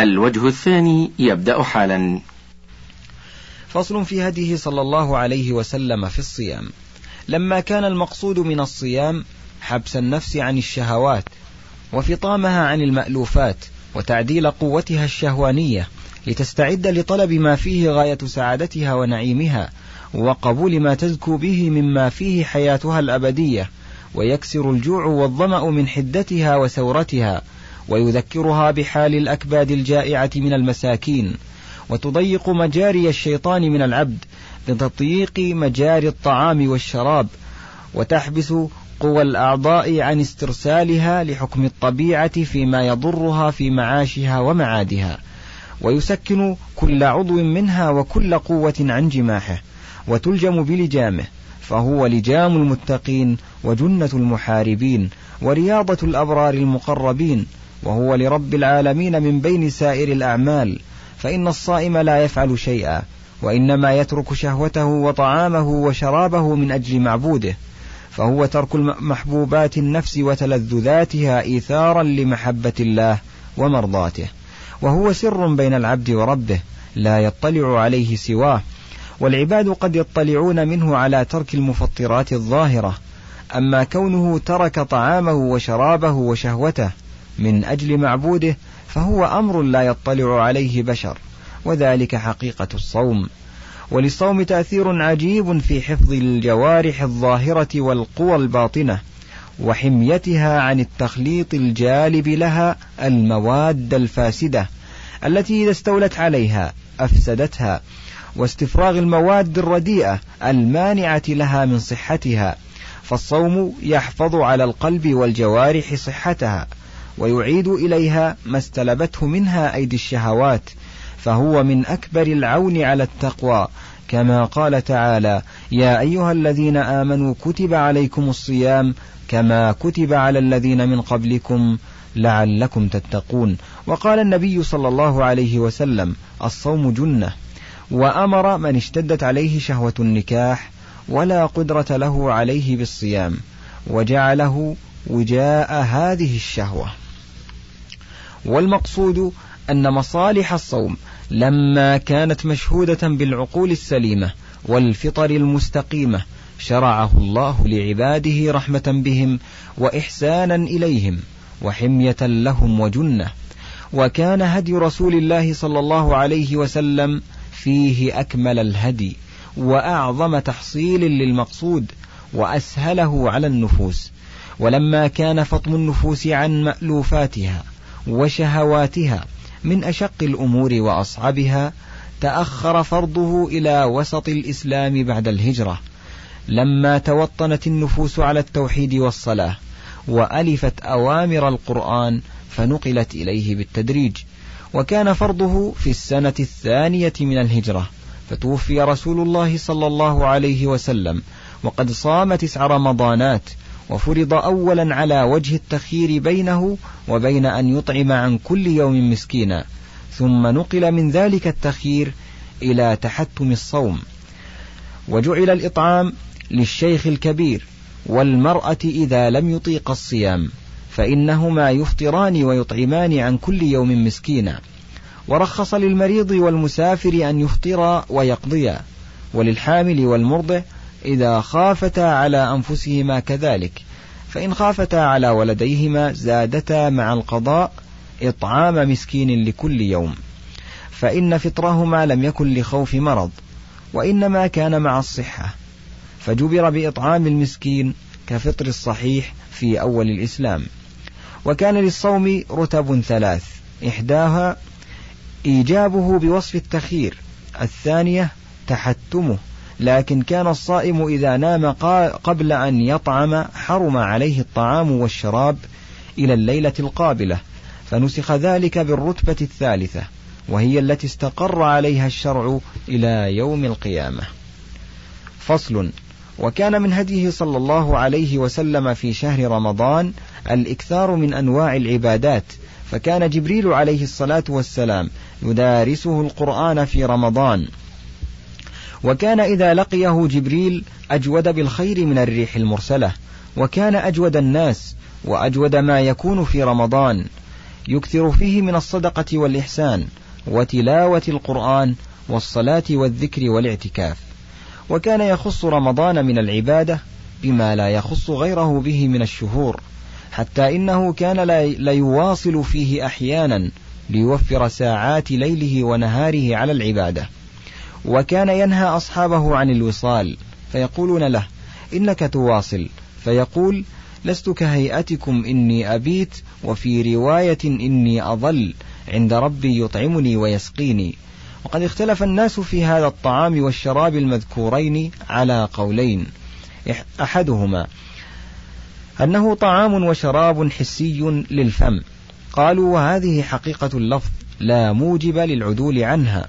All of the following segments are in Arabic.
الوجه الثاني يبدأ حالا. فصل في هديه صلى الله عليه وسلم في الصيام. لما كان المقصود من الصيام حبس النفس عن الشهوات وفطامها عن المألوفات وتعديل قوتها الشهوانية لتستعد لطلب ما فيه غاية سعادتها ونعيمها وقبول ما تزكو به مما فيه حياتها الأبدية ويكسر الجوع والظمأ من حدتها وسورتها ويذكرها بحال الأكباد الجائعة من المساكين وتضيق مجاري الشيطان من العبد بتضييق مجاري الطعام والشراب وتحبس قوى الأعضاء عن استرسالها لحكم الطبيعة فيما يضرها في معاشها ومعادها ويسكن كل عضو منها وكل قوة عن جماحه وتلجم بلجامه فهو لجام المتقين وجنة المحاربين ورياضة الأبرار المقربين وهو لرب العالمين من بين سائر الأعمال فإن الصائم لا يفعل شيئا وإنما يترك شهوته وطعامه وشرابه من أجل معبوده فهو ترك محبوبات النفس وتلذذاتها إيثارا لمحبة الله ومرضاته. وهو سر بين العبد وربه لا يطلع عليه سواه والعباد قد يطلعون منه على ترك المفطرات الظاهرة أما كونه ترك طعامه وشرابه وشهوته من أجل معبوده فهو أمر لا يطلع عليه بشر وذلك حقيقة الصوم. وللصوم تأثير عجيب في حفظ الجوارح الظاهرة والقوى الباطنة وحميتها عن التخليط الجالب لها المواد الفاسدة التي إذا استولت عليها أفسدتها واستفراغ المواد الرديئة المانعة لها من صحتها فالصوم يحفظ على القلب والجوارح صحتها. ويعيد إليها ما استلبته منها أيدي الشهوات فهو من أكبر العون على التقوى. كما قال تعالى يا أيها الذين آمنوا كتب عليكم الصيام كما كتب على الذين من قبلكم لعلكم تتقون وقال النبي صلى الله عليه وسلم الصوم جنة وأمر من اشتدت عليه شهوة النكاح ولا قدرة له عليه بالصيام وجعله وجاء هذه الشهوة. والمقصود أن مصالح الصوم لما كانت مشهودة بالعقول السليمة والفطر المستقيمة شرعه الله لعباده رحمة بهم وإحسانا إليهم وحمية لهم وجنة. وكان هدي رسول الله صلى الله عليه وسلم فيه أكمل الهدي وأعظم تحصيل للمقصود وأسهله على النفوس. ولما كان فطم النفوس عن مألوفاتها وشهواتها من أشق الأمور وأصعبها تأخر فرضه إلى وسط الإسلام بعد الهجرة لما توطنت النفوس على التوحيد والصلاة وألفت أوامر القرآن فنقلت إليه بالتدريج وكان فرضه في السنة الثانية من الهجرة فتوفي رسول الله صلى الله عليه وسلم وقد صام تسع رمضانات وفرض أولا على وجه التخيير بينه وبين أن يطعم عن كل يوم مسكينا ثم نقل من ذلك التخيير إلى تحتم الصوم. وجعل الإطعام للشيخ الكبير والمرأة إذا لم يطيق الصيام فإنهما يفطران ويطعمان عن كل يوم مسكينا. ورخص للمريض والمسافر أن يفطرا ويقضيا وللحامل والمرضع إذا خافتا على أنفسهما كذلك فإن خافتا على ولديهما زادتا مع القضاء إطعام مسكين لكل يوم. فإن فطرهما لم يكن لخوف مرض وإنما كان مع الصحة. فجبر بإطعام المسكين كفطر الصحيح في أول الإسلام. وكان للصوم رتب ثلاث إحداها إيجابه بوصف التخيير الثانية تحتمه. لكن كان الصائم إذا نام قبل أن يطعم حرم عليه الطعام والشراب إلى الليلة القابلة فنسخ ذلك بالرتبة الثالثة وهي التي استقر عليها الشرع إلى يوم القيامة. فصل وكان من هديه صلى الله عليه وسلم في شهر رمضان الإكثار من أنواع العبادات فكان جبريل عليه الصلاة والسلام يدارسه القرآن في رمضان. وكان إذا لقيه جبريل أجود بالخير من الريح المرسلة وكان أجود الناس وأجود ما يكون في رمضان يكثر فيه من الصدقة والإحسان وتلاوة القرآن والصلاة والذكر والاعتكاف. وكان يخص رمضان من العبادة بما لا يخص غيره به من الشهور حتى إنه كان ليواصل فيه أحيانا ليوفر ساعات ليله ونهاره على العبادة. وكان ينهى أصحابه عن الوصال فيقولون له إنك تواصل. فيقول لست كهيئتكم إني أبيت وفي رواية إني أظل عند ربي يطعمني ويسقيني. وقد اختلف الناس في هذا الطعام والشراب المذكورين على قولين. أحدهما أنه طعام وشراب حسي للفم. قالوا وهذه حقيقة اللفظ لا موجب للعدول عنها.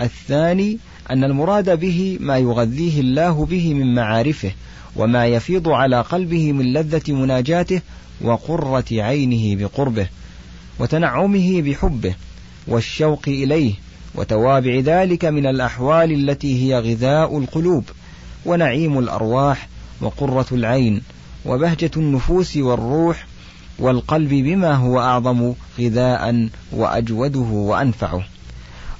الثاني أن المراد به ما يغذيه الله به من معارفه وما يفيض على قلبه من لذة مناجاته وقرة عينه بقربه وتنعمه بحبه والشوق إليه وتوابع ذلك من الأحوال التي هي غذاء القلوب ونعيم الأرواح وقرة العين وبهجة النفوس والروح والقلب بما هو أعظم غذاء وأجوده وأنفعه.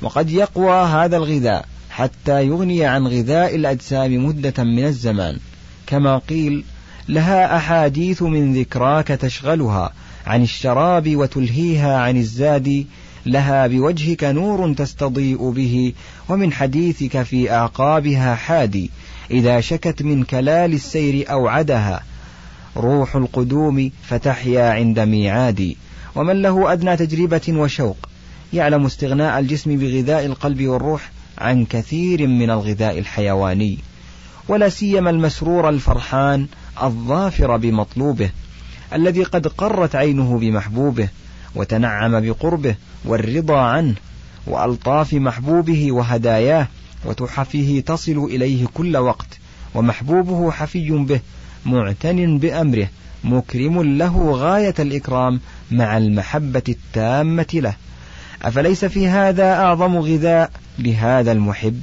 وقد يقوى هذا الغذاء حتى يغني عن غذاء الأجسام مدة من الزمان. كما قيل لها أحاديث من ذكراك تشغلها عن الشراب وتلهيها عن الزاد لها بوجهك نور تستضيء به ومن حديثك في أعقابها حادي إذا شكت من كلال السير أوعدها. روح القدوم فتحيا عند ميعاد ومن له أدنى تجربة وشوق. يعلم استغناء الجسم بغذاء القلب والروح عن كثير من الغذاء الحيواني ولا سيما المسرور الفرحان الظافر بمطلوبه الذي قد قرت عينه بمحبوبه وتنعم بقربه والرضا عنه وألطاف محبوبه وهداياه وتحفه تصل إليه كل وقت ومحبوبه حفي به معتن بأمره مكرم له غاية الإكرام مع المحبة التامة له. أفليس في هذا أعظم غذاء لهذا المحب؟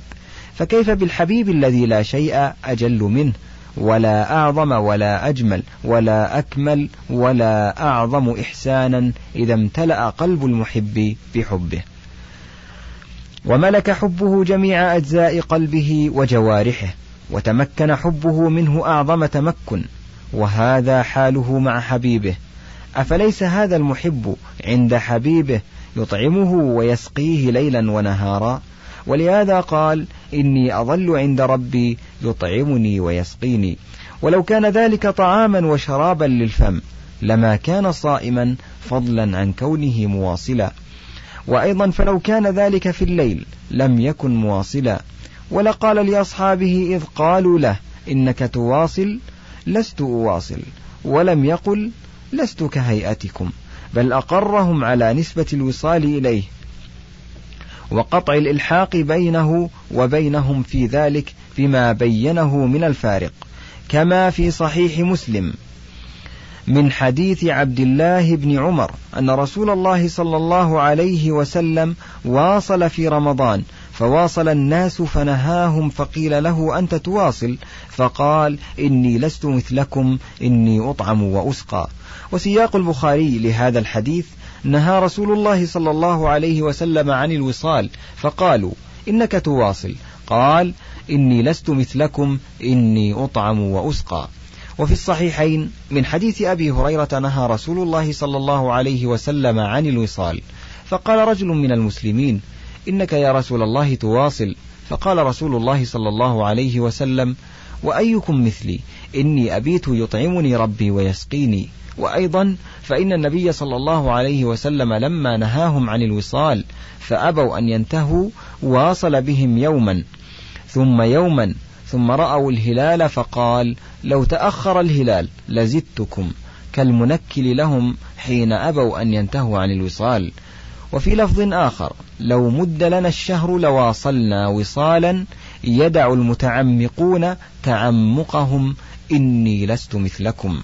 فكيف بالحبيب الذي لا شيء أجل منه ولا أعظم ولا أجمل ولا أكمل ولا أعظم إحسانا إذا امتلأ قلب المحب بحبه؟ وملك حبه جميع أجزاء قلبه وجوارحه وتمكن حبه منه أعظم تمكن وهذا حاله مع حبيبه. أفليس هذا المحب عند حبيبه يطعمه ويسقيه ليلا ونهارا. ولهذا قال إني أظل عند ربي يطعمني ويسقيني. ولو كان ذلك طعاما وشرابا للفم لما كان صائما فضلا عن كونه مواصلا. وأيضا فلو كان ذلك في الليل لم يكن مواصلا. ولقال لأصحابه إذ قالوا له إنك تواصل لست أواصل. ولم يقل لست كهيئتكم. بل أقرهم على نسبة الوصال إليه وقطع الإلحاق بينه وبينهم في ذلك بما بينه من الفارق كما في صحيح مسلم من حديث عبد الله بن عمر أن رسول الله صلى الله عليه وسلم واصل في رمضان فواصل الناس فنهاهم فقيل له أنت تواصل؟ فقال إني لست مثلكم إني أطعم وأسقى. وسياق البخاري لهذا الحديث نهى رسول الله صلى الله عليه وسلم عن الوصال فقالوا إنك تواصل. قال إني لست مثلكم إني أطعم وأسقى. وفي الصحيحين من حديث أبي هريرة نهى رسول الله صلى الله عليه وسلم عن الوصال. فقال رجل من المسلمين إنك يا رسول الله تواصل. فقال رسول الله صلى الله عليه وسلم وأيكم مثلي؟ إني أبيت يطعمني ربي ويسقيني. وأيضا فإن النبي صلى الله عليه وسلم لما نهاهم عن الوصال فأبوا أن ينتهوا واصل بهم يوما. ثم يوما ثم رأوا الهلال فقال لو تأخر الهلال لزدتكم. كالمنكل لهم حين أبوا أن ينتهوا عن الوصال. وفي لفظ آخر لو مد لنا الشهر لواصلنا وصالا يدع المتعمقون تعمقهم إني لست مثلكم.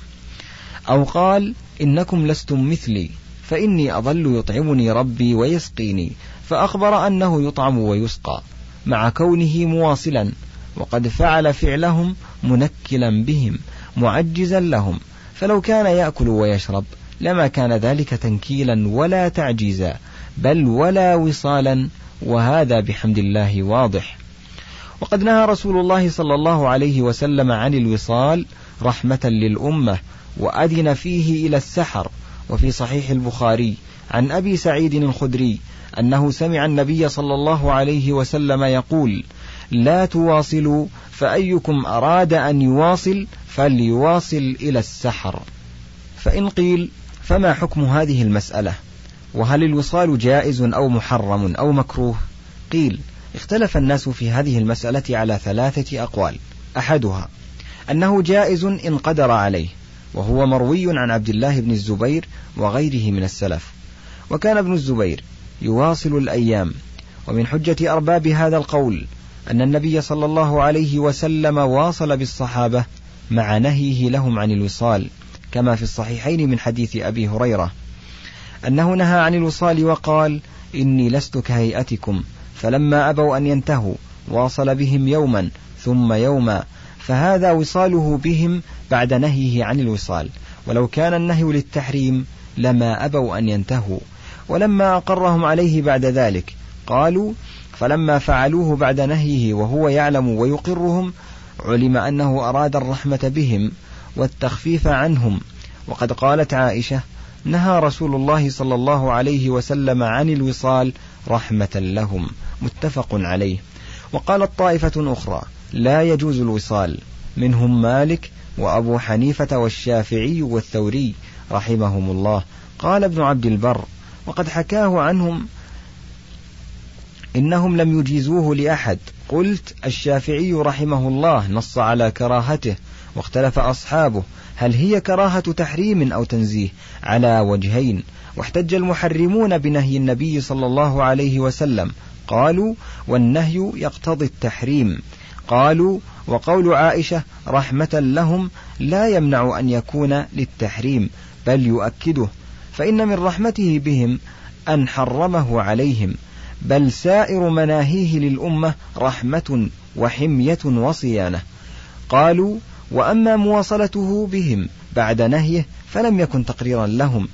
أو قال إنكم لستم مثلي فإني أظل يطعمني ربي ويسقيني فأخبر أنه يطعم ويسقى مع كونه مواصلا وقد فعل فعلهم منكلا بهم معجزا لهم فلو كان يأكل ويشرب لما كان ذلك تنكيلا ولا تعجيزا بل ولا وصالا وهذا بحمد الله واضح. وقد نهى رسول الله صلى الله عليه وسلم عن الوصال رحمة للأمة وأذن فيه إلى السحر. وفي صحيح البخاري عن أبي سعيد الخدري أنه سمع النبي صلى الله عليه وسلم يقول لا تواصلوا فأيكم أراد أن يواصل فليواصل إلى السحر. فإن قيل فما حكم هذه المسألة؟ وهل الوصال جائز أو محرم أو مكروه؟ قيل اختلف الناس في هذه المسألة على ثلاثة أقوال. أحدها أنه جائز إن قدر عليه وهو مروي عن عبد الله بن الزبير وغيره من السلف. وكان ابن الزبير يواصل الأيام. ومن حجة أرباب هذا القول أن النبي صلى الله عليه وسلم واصل بالصحابة مع نهيه لهم عن الوصال كما في الصحيحين من حديث أبي هريرة. أنه نهى عن الوصال وقال إني لست كهيئتكم. فلما أبوا أن ينتهوا واصل بهم يوما ثم يوما. فهذا وصاله بهم بعد نهيه عن الوصال. ولو كان النهي للتحريم لما أبوا أن ينتهوا. ولما أقرهم عليه بعد ذلك قالوا فلما فعلوه بعد نهيه وهو يعلم ويقرهم علم أنه أراد الرحمة بهم والتخفيف عنهم. وقد قالت عائشة نهى رسول الله صلى الله عليه وسلم عن الوصال رحمة لهم. متفق عليه. وقالت طائفة أخرى لا يجوز الوصال. منهم مالك وأبو حنيفة والشافعي والثوري رحمهم الله. قال ابن عبد البر وقد حكاه عنهم إنهم لم يجيزوه لأحد. قلت الشافعي رحمه الله نص على كراهته واختلف أصحابه. هل هي كراهة تحريم أو تنزيه؟ على وجهين. واحتج المحرمون بنهي النبي صلى الله عليه وسلم. قالوا والنهي يقتضي التحريم. قالوا وقول عائشة رحمة لهم لا يمنع أن يكون للتحريم بل يؤكده. فإن من رحمته بهم أن حرمه عليهم. بل سائر مناهيه للأمة رحمة وحمية وصيانة. قالوا وأما مواصلته بهم بعد نهيه فلم يكن تقريرا لهم.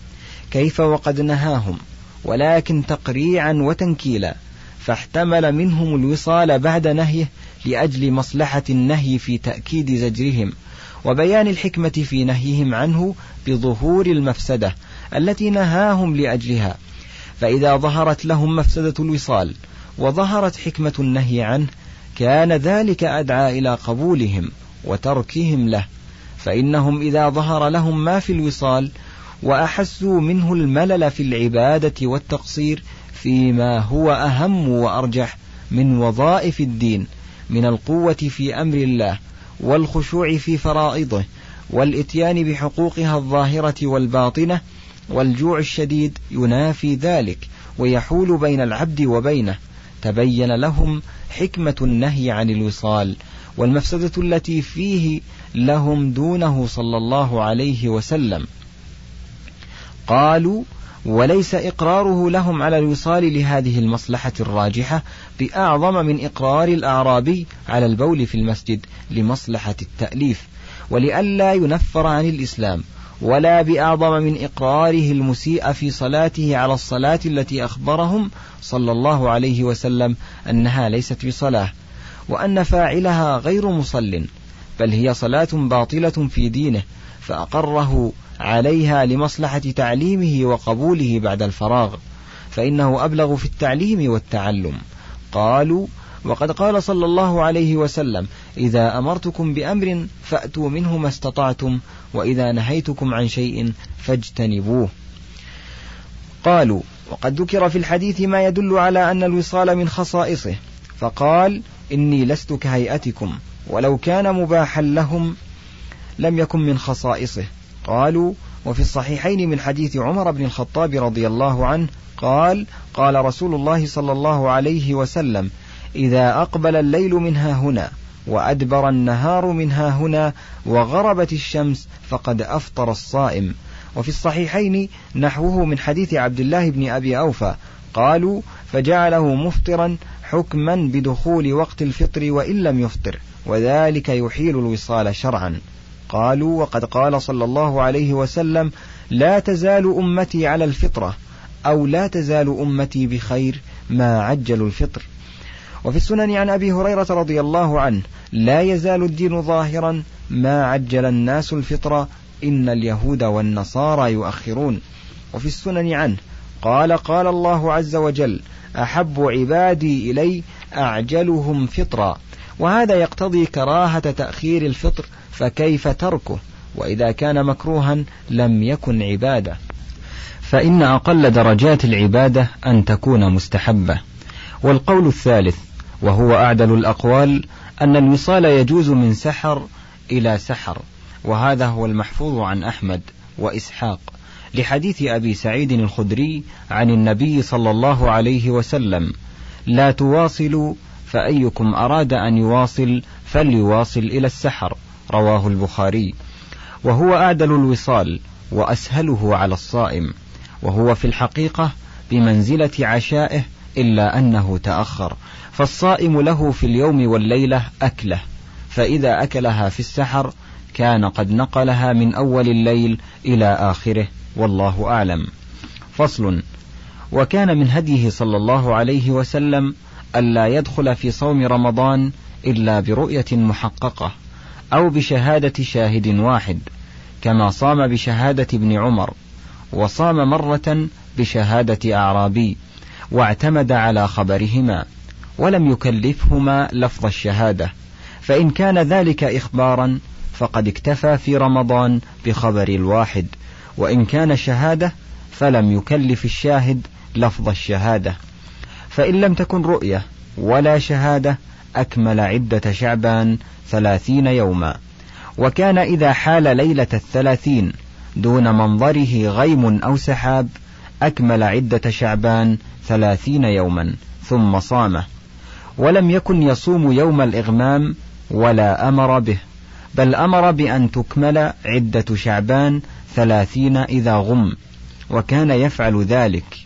كيف وقد نهاهم؟ ولكن تقريعا وتنكيلا. فاحتمل منهم الوصال بعد نهيه لأجل مصلحة النهي في تأكيد زجرهم وبيان الحكمة في نهيهم عنه بظهور المفسدة التي نهاهم لأجلها. فإذا ظهرت لهم مفسدة الوصال وظهرت حكمة النهي عنه كان ذلك أدعى إلى قبولهم. وتركهم له فإنهم إذا ظهر لهم ما في الوصال وأحسوا منه الملل في العبادة والتقصير فيما هو أهم وأرجح من وظائف الدين من القوة في أمر الله والخشوع في فرائضه والإتيان بحقوقها الظاهرة والباطنة والجوع الشديد ينافي ذلك ويحول بين العبد وبينه تبين لهم حكمة النهي عن الوصال والمفسدة التي فيه لهم دونه صلى الله عليه وسلم. قالوا وليس إقراره لهم على الوصال لهذه المصلحة الراجحة بأعظم من إقرار الأعرابي على البول في المسجد لمصلحة التأليف ولئلا ينفر عن الإسلام ولا بأعظم من إقراره المسيء في صلاته على الصلاة التي أخبرهم صلى الله عليه وسلم أنها ليست بصلاة. وأن فاعلها غير مصل بل هي صلاة باطلة في دينه فأقره عليها لمصلحة تعليمه وقبوله بعد الفراغ فإنه أبلغ في التعليم والتعلم. قالوا وقد قال صلى الله عليه وسلم إذا أمرتكم بأمر فأتوا منه ما استطعتم وإذا نهيتكم عن شيء فاجتنبوه. قالوا وقد ذكر في الحديث ما يدل على أن الوصال من خصائصه. فقال إني لست كهيئتكم ولو كان مباحا لهم لم يكن من خصائصه. قالوا وفي الصحيحين من حديث عمر بن الخطاب رضي الله عنه قال قال رسول الله صلى الله عليه وسلم إذا أقبل الليل منها هنا وأدبر النهار منها هنا وغربت الشمس فقد أفطر الصائم. وفي الصحيحين نحوه من حديث عبد الله بن أبي أوفى قالوا فجعله مفطرا حكما بدخول وقت الفطر وإن لم يفطر وذلك يحيل الوصال شرعا. قالوا وقد قال صلى الله عليه وسلم لا تزال أمتي على الفطرة أو لا تزال أمتي بخير ما عجلوا الفطر. وفي السنن عن أبي هريرة رضي الله عنه لا يزال الدين ظاهرا ما عجل الناس الفطر إن اليهود والنصارى يؤخرون. وفي السنن عنه قال قال الله عز وجل أحب عبادي إلي أعجلهم فطرا. وهذا يقتضي كراهة تأخير الفطر فكيف تركه؟ وإذا كان مكروها لم يكن عبادة. فإن أقل درجات العبادة أن تكون مستحبة. والقول الثالث وهو أعدل الأقوال أن الوصال يجوز من سحر إلى سحر. وهذا هو المحفوظ عن أحمد وإسحاق. لحديث أبي سعيد الخدري عن النبي صلى الله عليه وسلم لا تواصلوا فأيكم أراد أن يواصل فليواصل إلى السحر. رواه البخاري. وهو أعدل الوصال وأسهله على الصائم وهو في الحقيقة بمنزلة عشائه إلا أنه تأخر فالصائم له في اليوم والليلة أكلة فإذا أكلها في السحر كان قد نقلها من أول الليل إلى آخره. والله أعلم. فصل. وكان من هديه صلى الله عليه وسلم ألا يدخل في صوم رمضان إلا برؤية محققة أو بشهادة شاهد واحد كما صام بشهادة ابن عمر وصام مرة بشهادة أعرابي واعتمد على خبرهما ولم يكلفهما لفظ الشهادة فإن كان ذلك إخبارا فقد اكتفى في رمضان بخبر الواحد. وإن كان شهادة فلم يكلف الشاهد لفظ الشهادة. فإن لم تكن رؤية ولا شهادة أكمل عدة شعبان ثلاثين يوما. وكان إذا حال ليلة الثلاثين دون منظره غيم أو سحاب أكمل عدة شعبان ثلاثين يوما ثم صامه ولم يكن يصوم يوم الإغمام ولا أمر به بل أمر بأن تكمل عدة شعبان ثلاثين إذا غم وكان يفعل ذلك.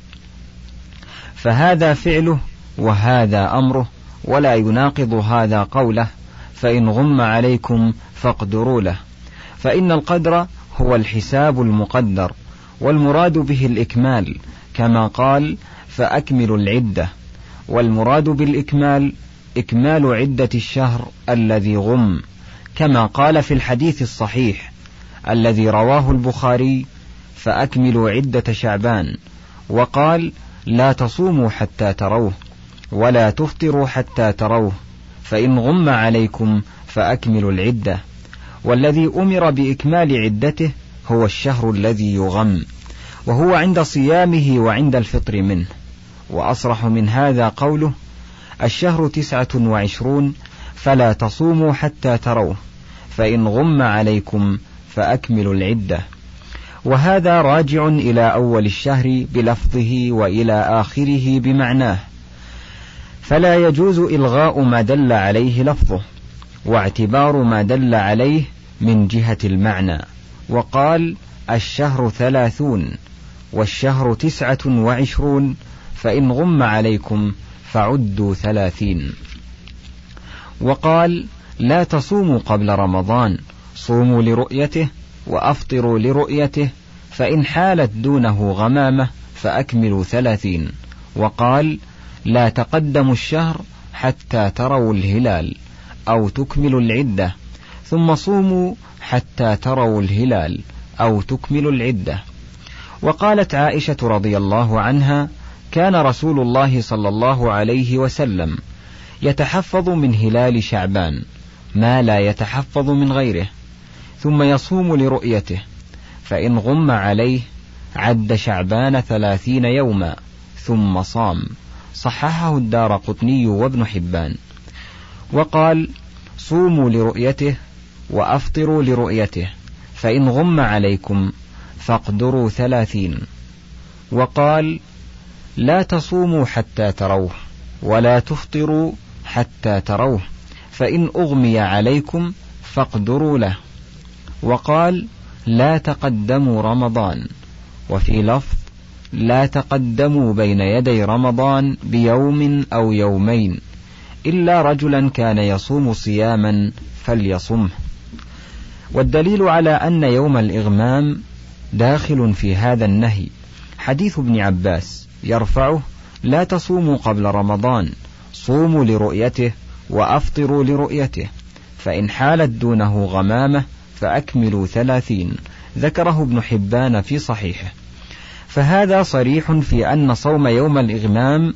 فهذا فعله وهذا أمره ولا يناقض هذا قوله فإن غم عليكم فاقدروا له. فإن القدر هو الحساب المقدر والمراد به الإكمال كما قال فأكملوا العدة. والمراد بالإكمال إكمال عدة الشهر الذي غم كما قال في الحديث الصحيح الذي رواه البخاري فأكملوا عدة شعبان. وقال لا تصوموا حتى تروه ولا تفطروا حتى تروه فإن غم عليكم فأكملوا العدة. والذي أمر بإكمال عدته هو الشهر الذي يغم وهو عند صيامه وعند الفطر منه. وأصرح من هذا قوله الشهر تسعة وعشرون فلا تصوموا حتى تروه فإن غم عليكم فأكملوا العدة. وهذا راجع إلى أول الشهر بلفظه وإلى آخره بمعناه. فلا يجوز إلغاء ما دل عليه لفظه واعتبار ما دل عليه من جهة المعنى. وقال الشهر ثلاثون والشهر تسعة وعشرون فإن غم عليكم فعدوا ثلاثين. وقال لا تصوموا قبل رمضان صوموا لرؤيته وأفطروا لرؤيته فإن حالت دونه غمامة فأكملوا ثلاثين. وقال لا تقدموا الشهر حتى تروا الهلال أو تكملوا العدة ثم صوموا حتى تروا الهلال أو تكملوا العدة. وقالت عائشة رضي الله عنها كان رسول الله صلى الله عليه وسلم يتحفظ من هلال شعبان ما لا يتحفظ من غيره. ثم يصوم لرؤيته فإن غم عليه عد شعبان ثلاثين يوما ثم صام. صححه الدار قطني وابن حبان. وقال صوموا لرؤيته وأفطروا لرؤيته فإن غم عليكم فاقدروا ثلاثين وقال لا تصوموا حتى تروه ولا تفطروا حتى تروه فإن أغمي عليكم فاقدروا له وقال لا تقدموا رمضان. وفي لفظ لا تقدموا بين يدي رمضان بيوم أو يومين إلا رجلا كان يصوم صياما فليصمه. والدليل على أن يوم الإغمام داخل في هذا النهي حديث ابن عباس يرفعه لا تصوموا قبل رمضان صوموا لرؤيته وأفطروا لرؤيته فإن حالت دونه غمامة فأكملوا ثلاثين. ذكره ابن حبان في صحيحه. فهذا صريح في أن صوم يوم الإغمام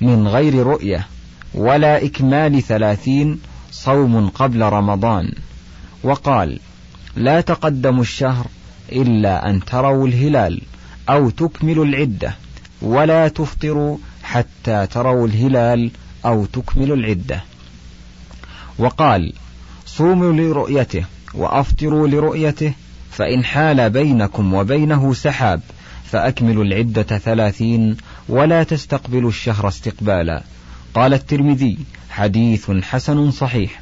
من غير رؤية ولا إكمال ثلاثين صوم قبل رمضان. وقال لا تقدموا الشهر إلا أن تروا الهلال أو تكملوا العدة ولا تفطروا حتى تروا الهلال أو تكملوا العدة. وقال صوموا لرؤيته وأفطروا لرؤيته فإن حال بينكم وبينه سحاب فأكملوا العدة ثلاثين ولا تستقبلوا الشهر استقبالا. قال الترمذي حديث حسن صحيح.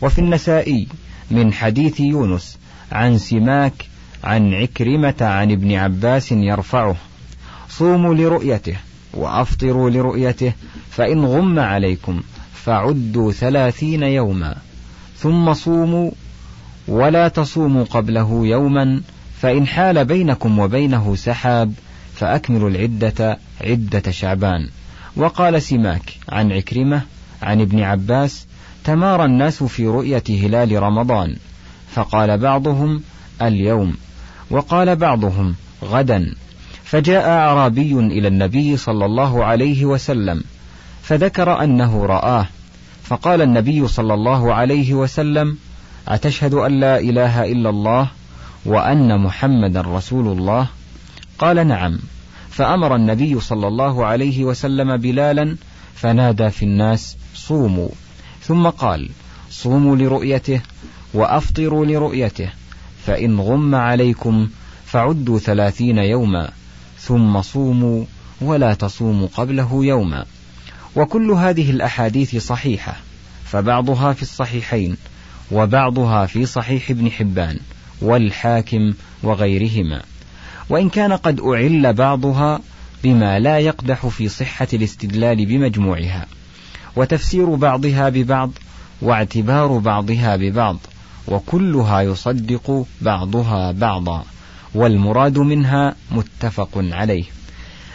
وفي النسائي من حديث يونس عن سماك عن عكرمة عن ابن عباس يرفعه صوموا لرؤيته وأفطروا لرؤيته فإن غم عليكم فعدوا ثلاثين يوما ثم صوموا ولا تصوموا قبله يوما فإن حال بينكم وبينه سحاب فأكملوا العدة عدة شعبان. وقال سماك عن عكرمة عن ابن عباس تمارى الناس في رؤية هلال رمضان. فقال بعضهم اليوم. وقال بعضهم غدا. فجاء أعرابي إلى النبي صلى الله عليه وسلم فذكر أنه رآه. فقال النبي صلى الله عليه وسلم أتشهد أن لا إله إلا الله وأن محمدا رسول الله؟ قال نعم. فأمر النبي صلى الله عليه وسلم بلالا فنادى في الناس صوموا. ثم قال صوموا لرؤيته وأفطروا لرؤيته فإن غم عليكم فعدوا ثلاثين يوما ثم صوموا ولا تصوموا قبله يوما. وكل هذه الأحاديث صحيحة فبعضها في الصحيحين. وبعضها في صحيح ابن حبان والحاكم وغيرهما. وإن كان قد أعل بعضها بما لا يقدح في صحة الاستدلال بمجموعها وتفسير بعضها ببعض واعتبار بعضها ببعض وكلها يصدق بعضها بعضا والمراد منها متفق عليه.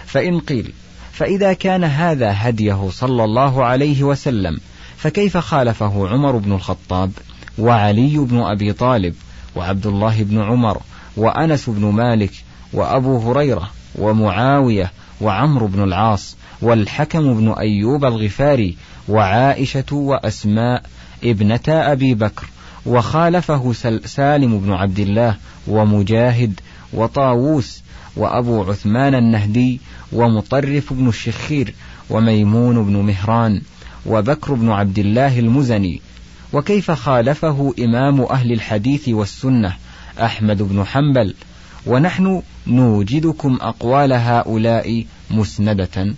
فإن قيل فإذا كان هذا هديه صلى الله عليه وسلم فكيف خالفه عمر بن الخطاب؟ وعلي بن أبي طالب وعبد الله بن عمر وأنس بن مالك وأبو هريرة ومعاوية وعمرو بن العاص والحكم بن أيوب الغفاري وعائشة وأسماء ابنتا أبي بكر وخالفه سالم بن عبد الله ومجاهد وطاووس وأبو عثمان النهدي ومطرف بن الشخير وميمون بن مهران وبكر بن عبد الله المزني وكيف خالفه إمام أهل الحديث والسنة أحمد بن حنبل؟ ونحن نوجدكم أقوال هؤلاء مسندة.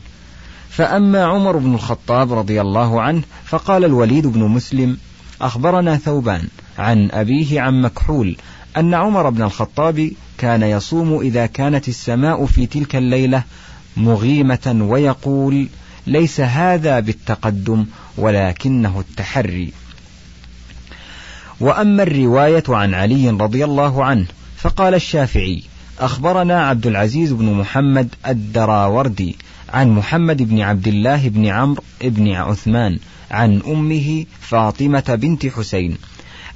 فأما عمر بن الخطاب رضي الله عنه فقال الوليد بن مسلم أخبرنا ثوبان عن أبيه عن مكحول أن عمر بن الخطاب كان يصوم إذا كانت السماء في تلك الليلة مغيمة ويقول ليس هذا بالتقدم ولكنه التحري. وأما الرواية عن علي رضي الله عنه فقال الشافعي أخبرنا عبد العزيز بن محمد الدراوردي عن محمد بن عبد الله بن عمرو بن عثمان عن أمه فاطمة بنت حسين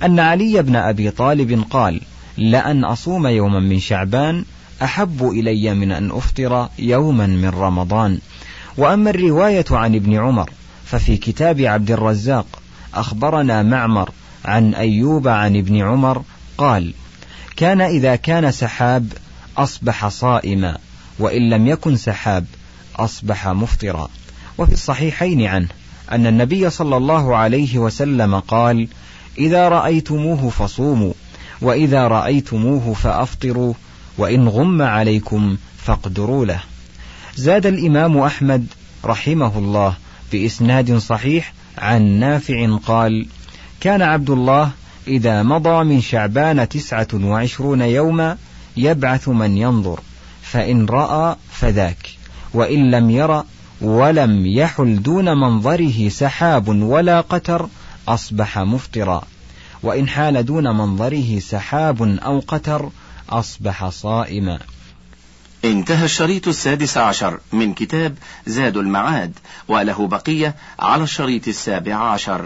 أن علي بن أبي طالب قال لأن أصوم يوما من شعبان أحب إلي من أن أفطر يوما من رمضان. وأما الرواية عن ابن عمر ففي كتاب عبد الرزاق أخبرنا معمر عن أيوب عن ابن عمر قال كان إذا كان سحاب أصبح صائما وإن لم يكن سحاب أصبح مفطرا. وفي الصحيحين عنه أن النبي صلى الله عليه وسلم قال إذا رأيتموه فصوموا وإذا رأيتموه فأفطروا وإن غم عليكم فاقدروا له. زاد الإمام أحمد رحمه الله بإسناد صحيح عن نافع قال كان عبد الله إذا مضى من شعبان تسعة وعشرون يوما يبعث من ينظر فإن رأى فذاك وإن لم ير ولم يحل دون منظره سحاب ولا قتر أصبح مفطرا وإن حال دون منظره سحاب أو قتر أصبح صائما. انتهى الشريط السادس عشر من كتاب زاد المعاد وله بقية على الشريط السابع عشر.